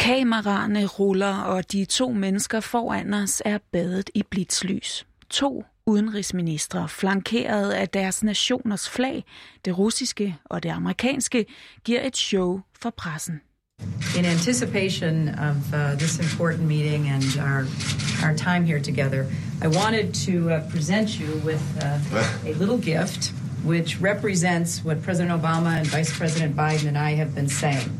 Kameraerne ruller, og de to mennesker foran os er badet i blitzlys. To udenrigsministre, flankeret af deres nationers flag, det russiske og det amerikanske, giver et show for pressen. In anticipation of uh, this important meeting and our, our time here together, I wanted to uh, present you with uh, a little gift which represents what President Obama and Vice President Biden and I have been saying.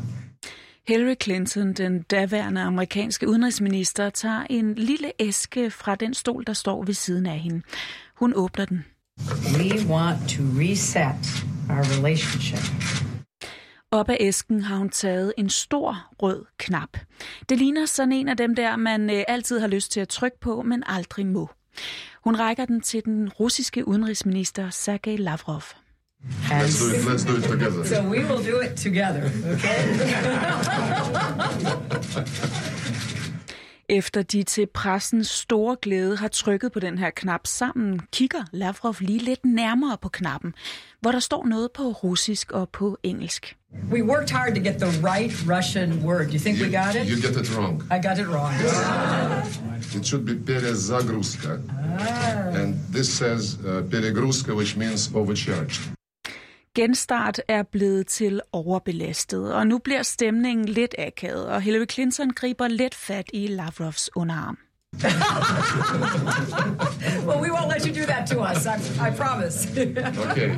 Hillary Clinton, den daværende amerikanske udenrigsminister, tager en lille æske fra den stol, der står ved siden af hende. Hun åbner den. We want to reset our relationship. Op af æsken har hun taget en stor rød knap. Det ligner sådan en af dem der, man øh, altid har lyst til at trykke på, men aldrig må. Hun rækker den til den russiske udenrigsminister Sergej Lavrov. Let's do it. Let's do it together. So we will do it together, okay? Efter de til pressens store glæde har trykket på den her knap sammen, kigger Lavrov lige lidt nærmere på knappen, hvor der står noget på russisk og på engelsk. we worked hard to get the right Russian word. You think we got it? You get it wrong. I got it wrong. It should be перезагрузка. And this says uh, перегрузка, which means overcharged. Genstart er blevet til overbelastet, og nu bliver stemningen lidt akavet, og Hillary Clinton griber let fat i Lavrovs underarm. well, we won't let you do that to us. I, I promise. Okay.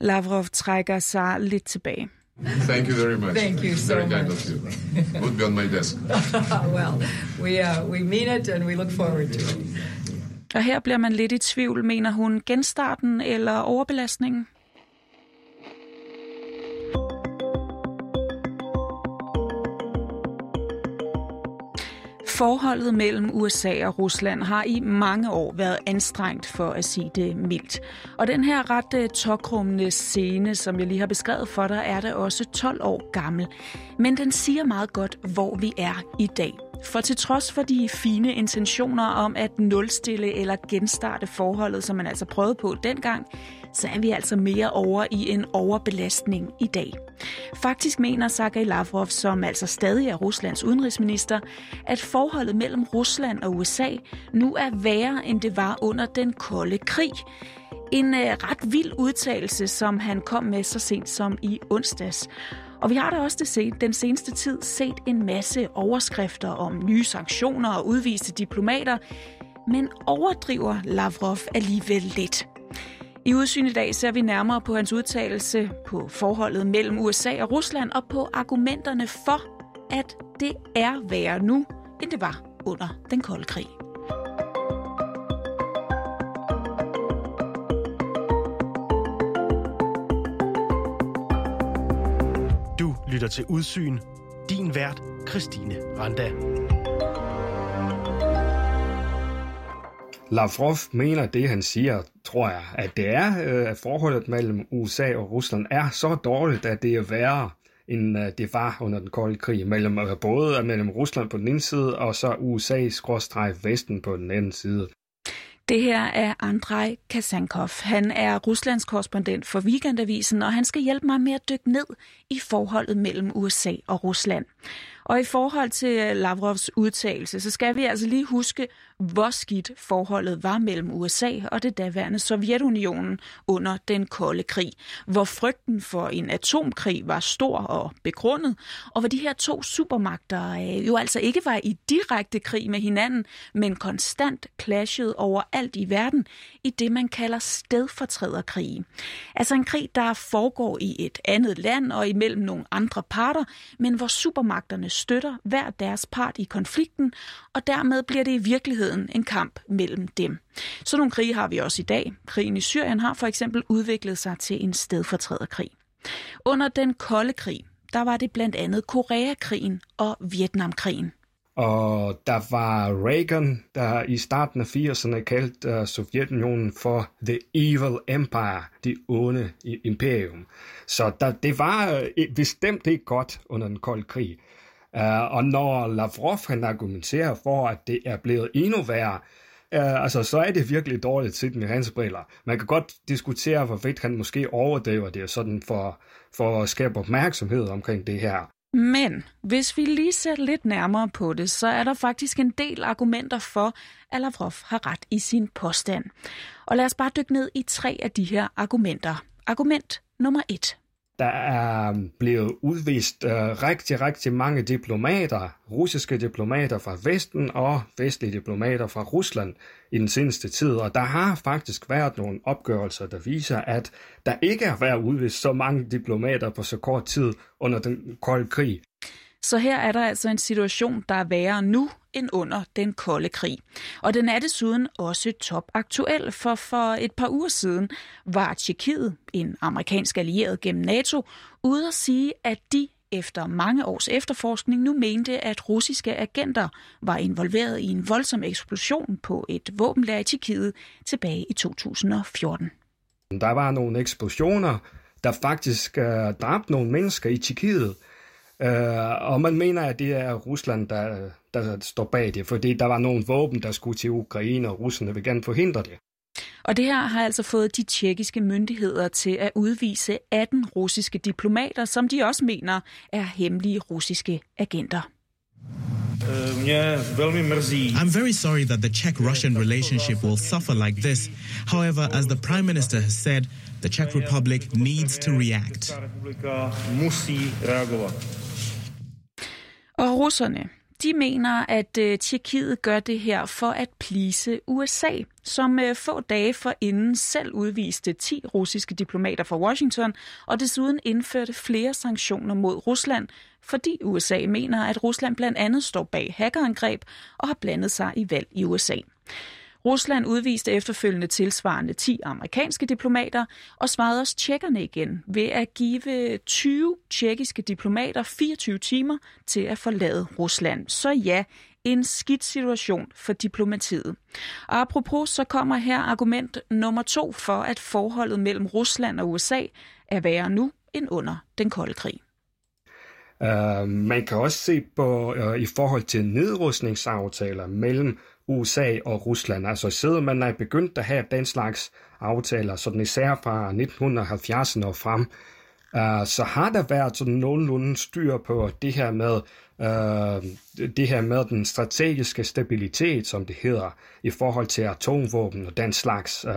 Lavrov trækker sig lidt tilbage. Thank you very much. Thank you so very kind much. of you. Would be on my desk. well, we uh, we mean it, and we look forward to it. Og her bliver man lidt i tvivl, mener hun genstarten eller overbelastningen? Forholdet mellem USA og Rusland har i mange år været anstrengt for at sige det mildt. Og den her ret øh, tokrummende scene, som jeg lige har beskrevet for dig, er da også 12 år gammel. Men den siger meget godt, hvor vi er i dag. For til trods for de fine intentioner om at nulstille eller genstarte forholdet, som man altså prøvede på dengang, så er vi altså mere over i en overbelastning i dag. Faktisk mener Sergej Lavrov, som altså stadig er Ruslands udenrigsminister, at forholdet mellem Rusland og USA nu er værre, end det var under den kolde krig. En øh, ret vild udtalelse, som han kom med så sent som i onsdags. Og vi har da også det set, den seneste tid set en masse overskrifter om nye sanktioner og udviste diplomater, men overdriver Lavrov alligevel lidt. I udsyn i dag ser vi nærmere på hans udtalelse på forholdet mellem USA og Rusland og på argumenterne for, at det er værre nu, end det var under den kolde krig. Lytter til Udsyn. Din vært, Christine Randa. Lavrov mener det, han siger, tror jeg, at det er, øh, at forholdet mellem USA og Rusland er så dårligt, at det er værre, end øh, det var under den kolde krig, mellem, øh, både mellem Rusland på den ene side, og så USA-Vesten på den anden side. Det her er Andrej Kasankov. Han er Ruslands korrespondent for Weekendavisen, og han skal hjælpe mig med at dykke ned i forholdet mellem USA og Rusland. Og i forhold til øh, Lavrovs udtalelse, så skal vi altså lige huske, hvor skidt forholdet var mellem USA og det daværende Sovjetunionen under den kolde krig. Hvor frygten for en atomkrig var stor og begrundet, og hvor de her to supermagter øh, jo altså ikke var i direkte krig med hinanden, men konstant clashede overalt i verden i det, man kalder stedfortræderkrig. Altså en krig, der foregår i et andet land og imellem nogle andre parter, men hvor supermagterne støtter hver deres part i konflikten, og dermed bliver det i virkeligheden en kamp mellem dem. Så nogle krige har vi også i dag. Krigen i Syrien har for eksempel udviklet sig til en stedfortræderkrig. Under den kolde krig, der var det blandt andet Koreakrigen og Vietnamkrigen. Og der var Reagan, der i starten af 80'erne kaldte uh, Sovjetunionen for The Evil Empire, det onde imperium. Så der, det var uh, bestemt ikke godt under den kolde krig. Uh, og når Lavrov han argumenterer for, at det er blevet endnu værre, uh, altså, så er det virkelig dårligt set med hans briller. Man kan godt diskutere, hvorvidt han måske overdriver det sådan for, for at skabe opmærksomhed omkring det her. Men hvis vi lige ser lidt nærmere på det, så er der faktisk en del argumenter for, at Lavrov har ret i sin påstand. Og lad os bare dykke ned i tre af de her argumenter. Argument nummer et. Der er blevet udvist øh, rigtig, rigtig mange diplomater, russiske diplomater fra Vesten og vestlige diplomater fra Rusland i den seneste tid, og der har faktisk været nogle opgørelser, der viser, at der ikke har været udvist så mange diplomater på så kort tid under den kolde krig. Så her er der altså en situation, der er værre nu end under den kolde krig. Og den er desuden også topaktuel, for for et par uger siden var Tjekkiet, en amerikansk allieret gennem NATO, ude at sige, at de efter mange års efterforskning nu mente, at russiske agenter var involveret i en voldsom eksplosion på et våbenlager i Tjekkiet tilbage i 2014. Der var nogle eksplosioner, der faktisk uh, dræbte nogle mennesker i Tjekkiet. Uh, og man mener, at det er Rusland, der, der står bag det, fordi der var nogle våben, der skulle til Ukraine, og russerne vil gerne forhindre det. Og det her har altså fået de tjekkiske myndigheder til at udvise 18 russiske diplomater, som de også mener er hemmelige russiske agenter. I'm very sorry that the Czech Russian relationship will suffer like this. However, as the Prime Minister has said, the Czech Republic needs to react. Og russerne, de mener, at uh, Tjekkiet gør det her for at plise USA, som øh, få dage for inden selv udviste 10 russiske diplomater fra Washington, og desuden indførte flere sanktioner mod Rusland, fordi USA mener, at Rusland blandt andet står bag hackerangreb og har blandet sig i valg i USA. Rusland udviste efterfølgende tilsvarende 10 amerikanske diplomater og svarede også tjekkerne igen ved at give 20 tjekkiske diplomater 24 timer til at forlade Rusland. Så ja, en skidt situation for diplomatiet. Og apropos, så kommer her argument nummer to for, at forholdet mellem Rusland og USA er værre nu end under den kolde krig. Uh, man kan også se på uh, i forhold til nedrustningsaftaler mellem USA og Rusland. Altså siden man er begyndt at have den slags aftaler, sådan især fra 1970'erne og frem, uh, så har der været sådan nogenlunde styr på det her med uh, det her med den strategiske stabilitet, som det hedder, i forhold til atomvåben og den slags uh,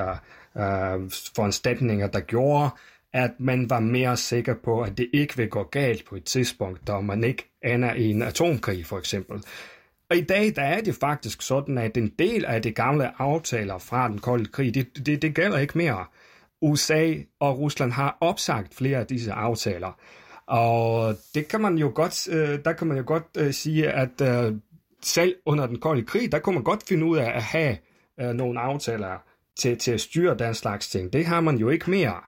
uh, foranstaltninger, der gjorde, at man var mere sikker på, at det ikke vil gå galt på et tidspunkt, da man ikke ender i en atomkrig for eksempel. Og i dag der er det faktisk sådan, at en del af de gamle aftaler fra den kolde krig, det, det, det gælder ikke mere. USA og Rusland har opsagt flere af disse aftaler. Og det kan man jo godt, øh, der kan man jo godt øh, sige, at øh, selv under den kolde krig, der kunne man godt finde ud af at have øh, nogle aftaler til, til at styre den slags ting. Det har man jo ikke mere.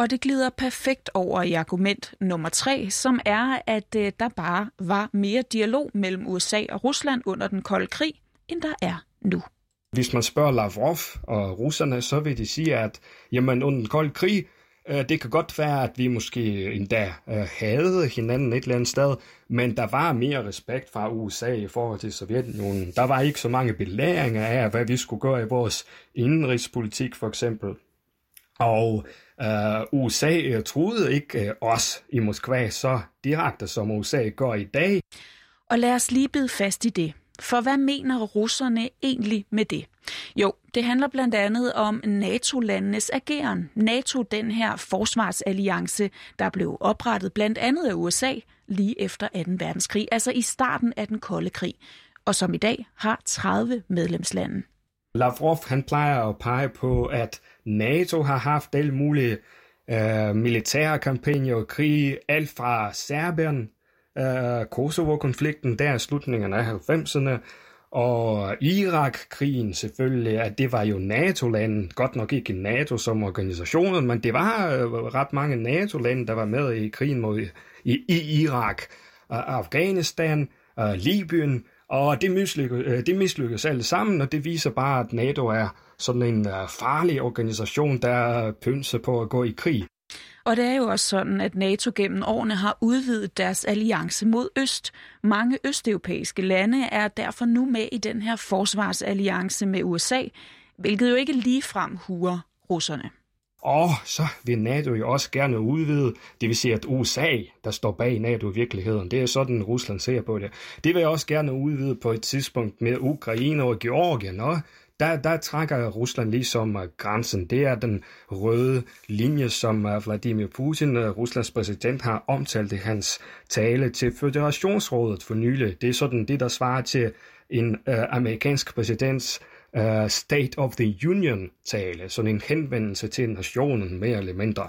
Og det glider perfekt over i argument nummer tre, som er, at øh, der bare var mere dialog mellem USA og Rusland under den kolde krig, end der er nu. Hvis man spørger Lavrov og russerne, så vil de sige, at jamen, under den kolde krig, øh, det kan godt være, at vi måske endda øh, havde hinanden et eller andet sted, men der var mere respekt fra USA i forhold til Sovjetunionen. Der var ikke så mange belæringer af, hvad vi skulle gøre i vores indenrigspolitik for eksempel. Og Uh, USA troede ikke uh, os i Moskva så direkte, som USA gør i dag. Og lad os lige bide fast i det. For hvad mener russerne egentlig med det? Jo, det handler blandt andet om NATO-landenes ageren. NATO, den her forsvarsalliance, der blev oprettet blandt andet af USA lige efter 2. verdenskrig, altså i starten af den kolde krig, og som i dag har 30 medlemslande. Lavrov han plejer at pege på, at NATO har haft alle mulige øh, militære kampagner og krige, alt fra Serbien, øh, Kosovo-konflikten der i slutningen af 90'erne, og Irak-krigen selvfølgelig, at det var jo NATO-lande, godt nok ikke NATO som organisation, men det var øh, ret mange NATO-lande, der var med i krigen mod i, i Irak, og Afghanistan, og Libyen, og det mislykkedes, det mislykkedes alle sammen, og det viser bare, at NATO er sådan en uh, farlig organisation, der er pynse på at gå i krig. Og det er jo også sådan, at NATO gennem årene har udvidet deres alliance mod øst. Mange østeuropæiske lande er derfor nu med i den her forsvarsalliance med USA, hvilket jo ikke ligefrem huer russerne. Og så vil NATO jo også gerne udvide, det vil sige, at USA, der står bag NATO i virkeligheden, det er sådan, Rusland ser på det. Det vil også gerne udvide på et tidspunkt med Ukraine og Georgien, og der, der trækker Rusland ligesom øh, grænsen. Det er den røde linje, som øh, Vladimir Putin, øh, Ruslands præsident, har omtalt i hans tale til Føderationsrådet for nylig. Det er sådan det, der svarer til en øh, amerikansk præsidents øh, State of the Union-tale, sådan en henvendelse til nationen mere eller mindre.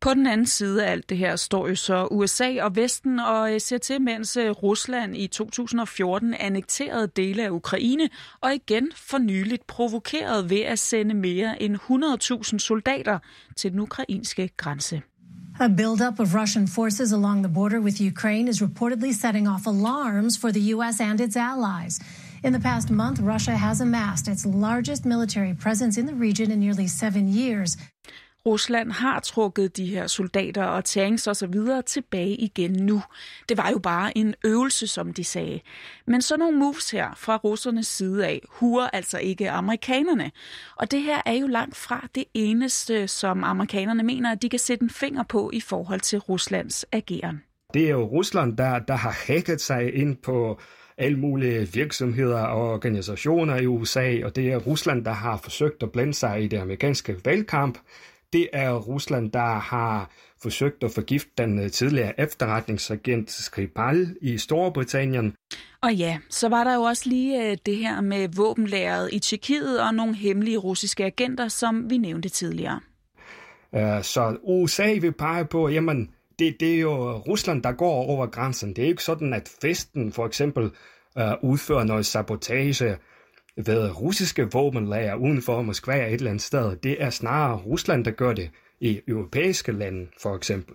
På den anden side af alt det her står jo så USA og Vesten og øh, ser til, mens øh, Rusland i 2014 annekterede dele af Ukraine og igen for nyligt provokeret ved at sende mere end 100.000 soldater til den ukrainske grænse. A buildup of Russian forces along the border with Ukraine is reportedly setting off alarms for the U.S. and its allies. In the past month, Russia has amassed its largest military presence in the region in nearly seven years. Rusland har trukket de her soldater og tanks og så videre tilbage igen nu. Det var jo bare en øvelse, som de sagde. Men så nogle moves her fra russernes side af huer altså ikke amerikanerne. Og det her er jo langt fra det eneste, som amerikanerne mener, at de kan sætte en finger på i forhold til Ruslands ageren. Det er jo Rusland, der, der har hacket sig ind på alle mulige virksomheder og organisationer i USA, og det er Rusland, der har forsøgt at blande sig i det amerikanske valgkamp. Det er Rusland, der har forsøgt at forgifte den øh, tidligere efterretningsagent Skripal i Storbritannien. Og ja, så var der jo også lige øh, det her med våbenlæret i Tjekkiet og nogle hemmelige russiske agenter, som vi nævnte tidligere. Uh, så USA vil pege på, jamen, det, det er jo Rusland, der går over grænsen. Det er ikke sådan, at festen for eksempel uh, udfører noget sabotage ved russiske våbenlager uden for Moskva et eller andet sted. Det er snarere Rusland, der gør det i europæiske lande, for eksempel.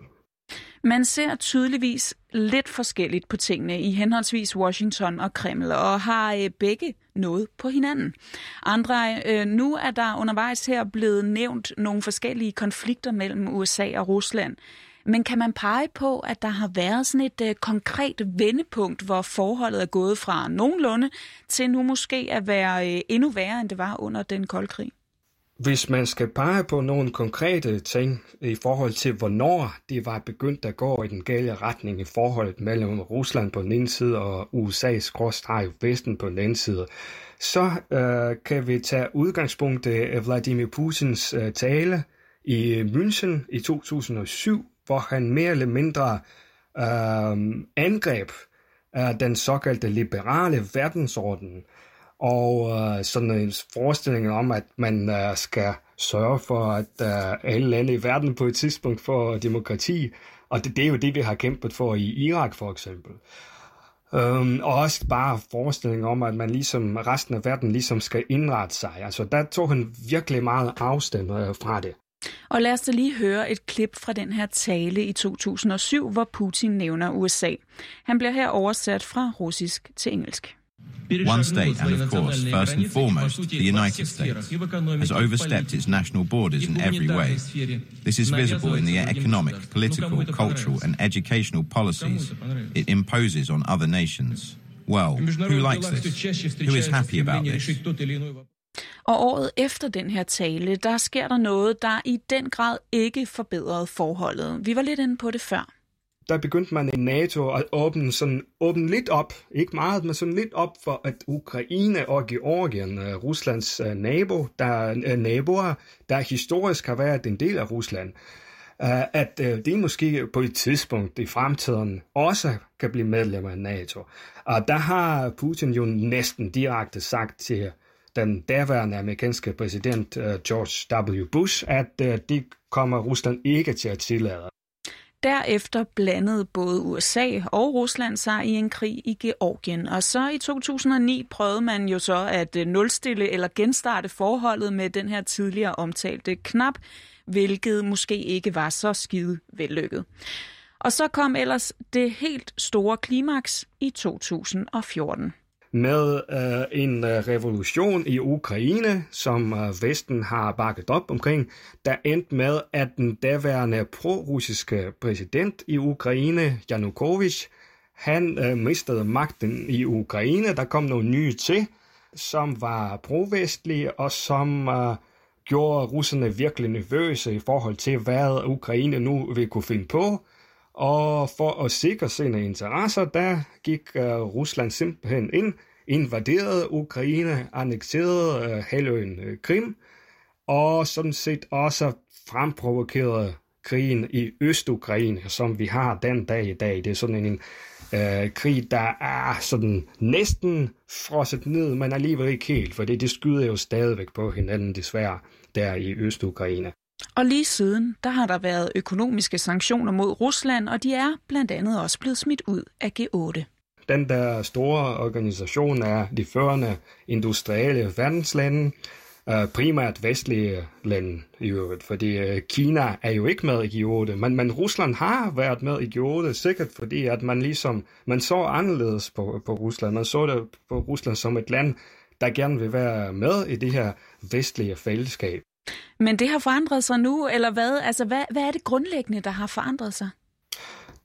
Man ser tydeligvis lidt forskelligt på tingene i henholdsvis Washington og Kreml, og har øh, begge noget på hinanden. Andre, øh, nu er der undervejs her blevet nævnt nogle forskellige konflikter mellem USA og Rusland. Men kan man pege på, at der har været sådan et øh, konkret vendepunkt, hvor forholdet er gået fra nogenlunde til nu måske at være øh, endnu værre, end det var under den kolde krig? Hvis man skal pege på nogle konkrete ting i forhold til, hvornår det var begyndt at gå i den gale retning i forholdet mellem Rusland på den ene side og USA's gråstreg Vesten på den anden side, så øh, kan vi tage udgangspunkt i Vladimir Putins øh, tale i München i 2007, hvor han mere eller mindre øh, angreb øh, den såkaldte liberale verdensorden, og øh, sådan en forestilling om, at man øh, skal sørge for, at øh, alle lande i verden på et tidspunkt får demokrati, og det, det er jo det, vi har kæmpet for i Irak for eksempel. Um, og også bare forestilling om, at man ligesom resten af verden ligesom skal indrette sig. Altså der tog han virkelig meget afstand øh, fra det. Og lad os da lige høre et klip fra den her tale i 2007, hvor Putin nævner USA. Han bliver her oversat fra russisk til engelsk. One state, and of course, first and foremost, the United States, has overstepped its national borders in every way. This is visible in the economic, political, cultural, and educational policies it imposes on other nations. Well, who likes this? Who is happy about this? Og året efter den her tale, der sker der noget, der i den grad ikke forbedrede forholdet. Vi var lidt inde på det før. Der begyndte man i NATO at åbne, sådan, åbne lidt op, ikke meget, men sådan lidt op for, at Ukraine og Georgien, øh, Ruslands øh, nabo, der, øh, naboer, der historisk har været en del af Rusland, at det måske på et tidspunkt i fremtiden også kan blive medlem af NATO. Og der har Putin jo næsten direkte sagt til den daværende amerikanske præsident øh, George W. Bush, at øh, det kommer Rusland ikke til at tillade. Derefter blandede både USA og Rusland sig i en krig i Georgien, og så i 2009 prøvede man jo så at øh, nulstille eller genstarte forholdet med den her tidligere omtalte knap, hvilket måske ikke var så skide vellykket. Og så kom ellers det helt store klimaks i 2014 med øh, en øh, revolution i Ukraine, som øh, Vesten har bakket op omkring, der endte med, at den daværende pro-russiske præsident i Ukraine, Janukovic, han øh, mistede magten i Ukraine. Der kom nogle nye til, som var pro-vestlige, og som øh, gjorde russerne virkelig nervøse i forhold til, hvad Ukraine nu vil kunne finde på. Og for at sikre sine interesser, der gik øh, Rusland simpelthen ind, invaderede Ukraine, annekterede øh, halvøen øh, Krim, og sådan set også fremprovokerede krigen i Øst-Ukraine, som vi har den dag i dag. Det er sådan en øh, krig, der er sådan næsten frosset ned, men alligevel ikke helt, for det, det skyder jo stadigvæk på hinanden desværre der i Øst-Ukraine. Og lige siden, der har der været økonomiske sanktioner mod Rusland, og de er blandt andet også blevet smidt ud af G8. Den der store organisation er de førende industrielle verdenslande, øh, primært vestlige lande i øvrigt, fordi øh, Kina er jo ikke med i G8, men, men Rusland har været med i G8, sikkert fordi at man ligesom, man så anderledes på, på Rusland, man så det på Rusland som et land, der gerne vil være med i det her vestlige fællesskab. Men det har forandret sig nu, eller hvad? Altså, hvad, hvad er det grundlæggende, der har forandret sig?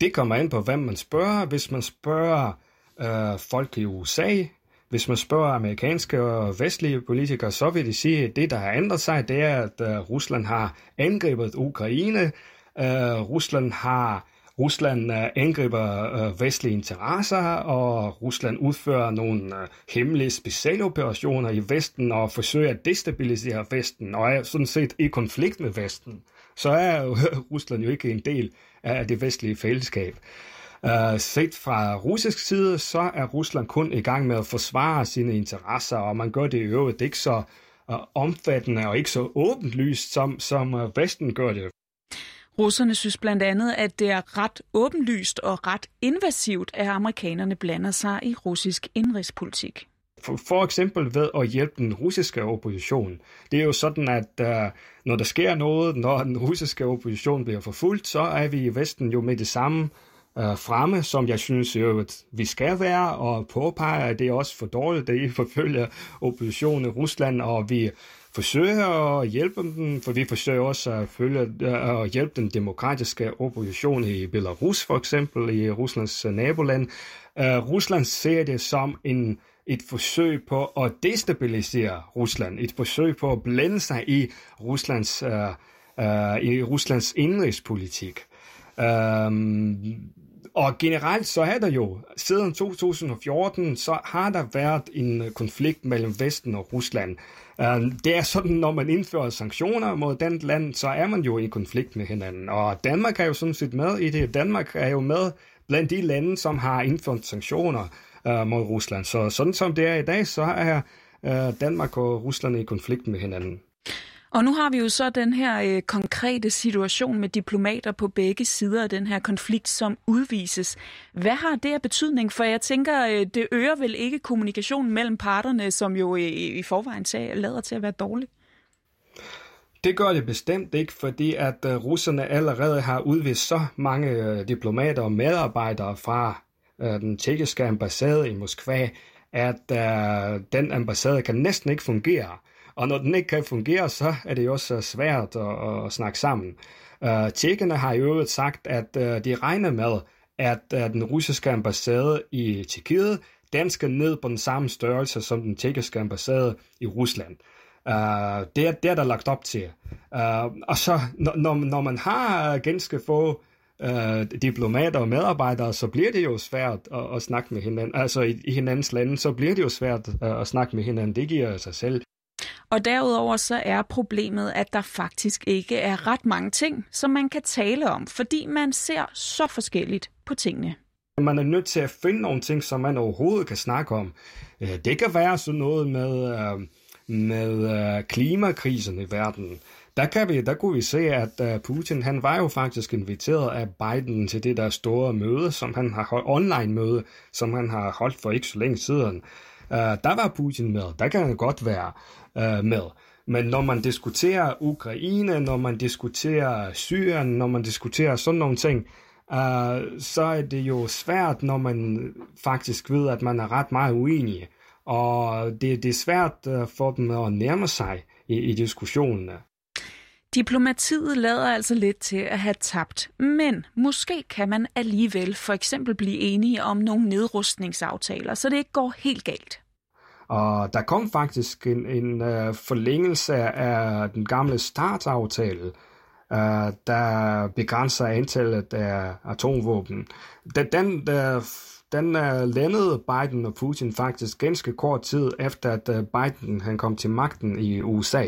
Det kommer ind på, hvem man spørger. Hvis man spørger øh, folk i USA, hvis man spørger amerikanske og vestlige politikere, så vil de sige, at det, der har ændret sig, det er, at øh, Rusland har angrebet Ukraine. Øh, Rusland har Rusland øh, angriber øh, vestlige interesser, og Rusland udfører nogle øh, hemmelige specialoperationer i Vesten og forsøger at destabilisere Vesten, og er sådan set i konflikt med Vesten. Så er Rusland jo ikke en del af det vestlige fællesskab. Uh, set fra russisk side, så er Rusland kun i gang med at forsvare sine interesser, og man gør det i øvrigt ikke så uh, omfattende og ikke så åbenlyst, som, som uh, Vesten gør det. Russerne synes blandt andet, at det er ret åbenlyst og ret invasivt, at amerikanerne blander sig i russisk indrigspolitik. For, for eksempel ved at hjælpe den russiske opposition. Det er jo sådan, at uh, når der sker noget, når den russiske opposition bliver forfulgt, så er vi i Vesten jo med det samme uh, fremme, som jeg synes jo, at vi skal være, og påpeger, at det er også for dårligt, at I forfølger oppositionen i Rusland, og vi forsøger at hjælpe dem, for vi forsøger også at, følge, øh, at hjælpe den demokratiske opposition i Belarus, for eksempel i Ruslands øh, naboland. Uh, Rusland ser det som en et forsøg på at destabilisere Rusland, et forsøg på at blande sig i Ruslands, uh, uh, i Ruslands indrigspolitik. Um, og generelt så er der jo, siden 2014, så har der været en konflikt mellem Vesten og Rusland. Øh, det er sådan, når man indfører sanktioner mod den land, så er man jo i konflikt med hinanden. Og Danmark er jo sådan set med i det. Danmark er jo med blandt de lande, som har indført sanktioner uh, mod Rusland. Så sådan som det er i dag, så er uh, Danmark og Rusland i konflikt med hinanden. Og nu har vi jo så den her øh, konkrete situation med diplomater på begge sider af den her konflikt, som udvises. Hvad har det af betydning? For jeg tænker, øh, det øger vel ikke kommunikationen mellem parterne, som jo øh, i, i forvejen sag, lader til at være dårlig? Det gør det bestemt ikke, fordi at øh, russerne allerede har udvist så mange øh, diplomater og medarbejdere fra den tjekkiske ambassade i Moskva, at øh, den ambassade kan næsten ikke fungere. Og når den ikke kan fungere, så er det jo også øh, svært at, at snakke sammen. Øh, uh, tjekkerne har i øvrigt sagt, at uh, de regner med, at uh, den russiske ambassade i Tjekkiet, den skal ned på den samme størrelse som den tjekkiske ambassade i Rusland. Uh, det, er, det er der lagt op til. Uh, og så, når, når man har ganske få uh, diplomater og medarbejdere, så bliver det jo svært at, at snakke med hinanden. Altså i, i hinandens lande, så bliver det jo svært uh, at snakke med hinanden. Det giver sig selv. Og derudover så er problemet, at der faktisk ikke er ret mange ting, som man kan tale om, fordi man ser så forskelligt på tingene. Man er nødt til at finde nogle ting, som man overhovedet kan snakke om. Øh, det kan være sådan noget med, øh, med øh, klimakrisen i verden. Der, kan vi, der kunne vi se, at Putin han var jo faktisk inviteret af Biden til det der store møde, som han har holdt, online møde, som han har holdt for ikke så længe siden. der var Putin med. Der kan han godt være øh, med. Men når man diskuterer Ukraine, når man diskuterer Syrien, når man diskuterer sådan nogle ting, øh, så er det jo svært, når man faktisk ved, at man er ret meget uenige. og det, det er svært øh, for dem at nærme sig i, i diskussionerne. Diplomatiet lader altså lidt til at have tabt, men måske kan man alligevel for eksempel blive enige om nogle nedrustningsaftaler, så det ikke går helt galt. Og der kom faktisk en, en uh, forlængelse af den gamle startaftale, uh, der begrænser antallet af atomvåben. Den, den, uh, den uh, landede Biden og Putin faktisk ganske kort tid efter, at uh, Biden han kom til magten i USA.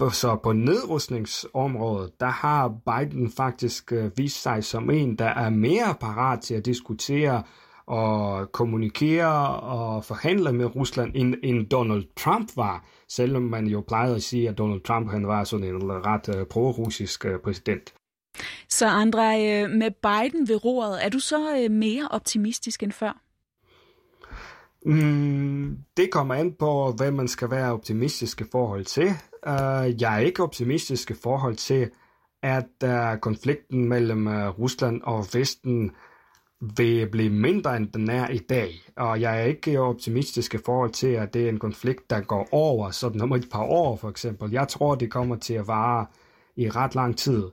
Uh, så på nedrustningsområdet, der har Biden faktisk uh, vist sig som en, der er mere parat til at diskutere og kommunikere og forhandle med Rusland, end, end Donald Trump var, selvom man jo plejede at sige, at Donald Trump han var sådan en ret uh, pro-russisk uh, præsident. Så Andrej, med Biden ved roret, er du så mere optimistisk end før? Mm, det kommer an på, hvad man skal være optimistisk i forhold til. Uh, jeg er ikke optimistisk i forhold til, at uh, konflikten mellem uh, Rusland og Vesten vil blive mindre, end den er i dag. Og jeg er ikke optimistisk i forhold til, at det er en konflikt, der går over, sådan om et par år for eksempel. Jeg tror, det kommer til at vare i ret lang tid.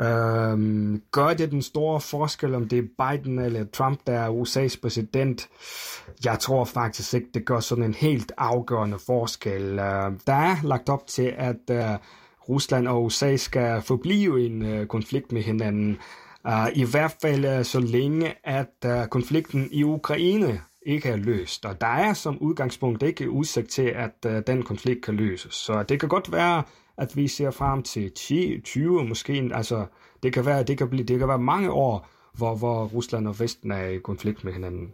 Øhm, gør det den store forskel, om det er Biden eller Trump, der er USA's præsident? Jeg tror faktisk ikke, det gør sådan en helt afgørende forskel. Øh, der er lagt op til, at øh, Rusland og USA skal forblive en øh, konflikt med hinanden. Uh, I hvert fald øh, så længe, at uh, konflikten i Ukraine ikke er løst. Og der er som udgangspunkt ikke udsigt til, at uh, den konflikt kan løses. Så det kan godt være, at vi ser frem til 10, 20 måske. Altså, det kan være, det kan blive, det kan være mange år, hvor, hvor Rusland og Vesten er i konflikt med hinanden.